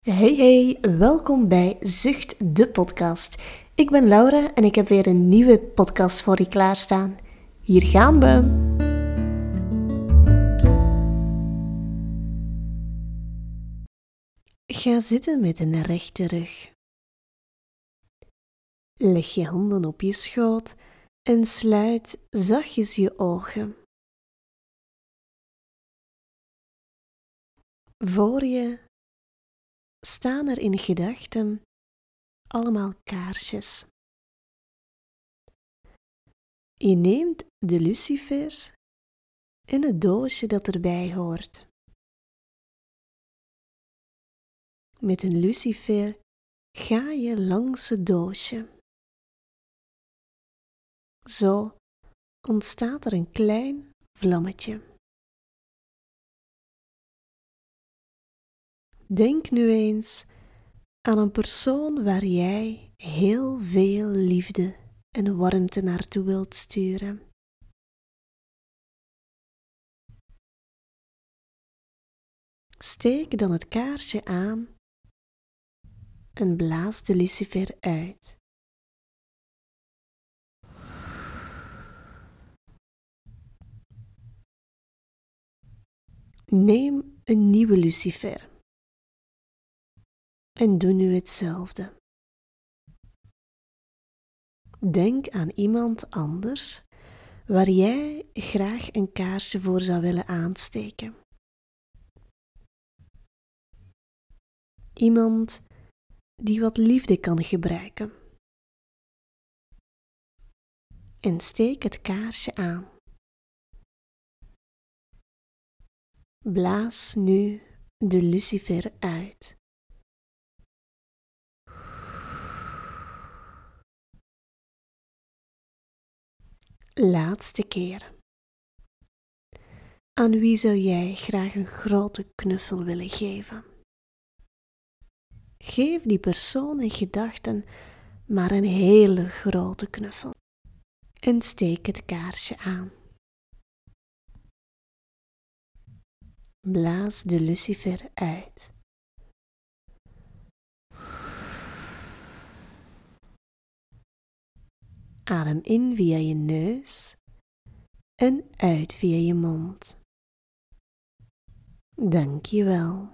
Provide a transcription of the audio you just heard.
Hey hey, welkom bij Zucht de podcast. Ik ben Laura en ik heb weer een nieuwe podcast voor je klaarstaan. Hier gaan we. Ga zitten met een rechte rug. Leg je handen op je schoot en sluit zachtjes je ogen. Voor je staan er in gedachten allemaal kaarsjes. Je neemt de lucifers en het doosje dat erbij hoort. Met een lucifer ga je langs het doosje. Zo ontstaat er een klein vlammetje. Denk nu eens aan een persoon waar jij heel veel liefde en warmte naartoe wilt sturen. Steek dan het kaarsje aan en blaas de lucifer uit. Neem een nieuwe lucifer en doe nu hetzelfde. Denk aan iemand anders waar jij graag een kaarsje voor zou willen aansteken. Iemand die wat liefde kan gebruiken. En steek het kaarsje aan. Blaas nu de lucifer uit. Laatste keer. Aan wie zou jij graag een grote knuffel willen geven? Geef die persoon in gedachten maar een hele grote knuffel en steek het kaarsje aan. Blaas de lucifer uit. Adem in via je neus en uit via je mond. Dank je wel.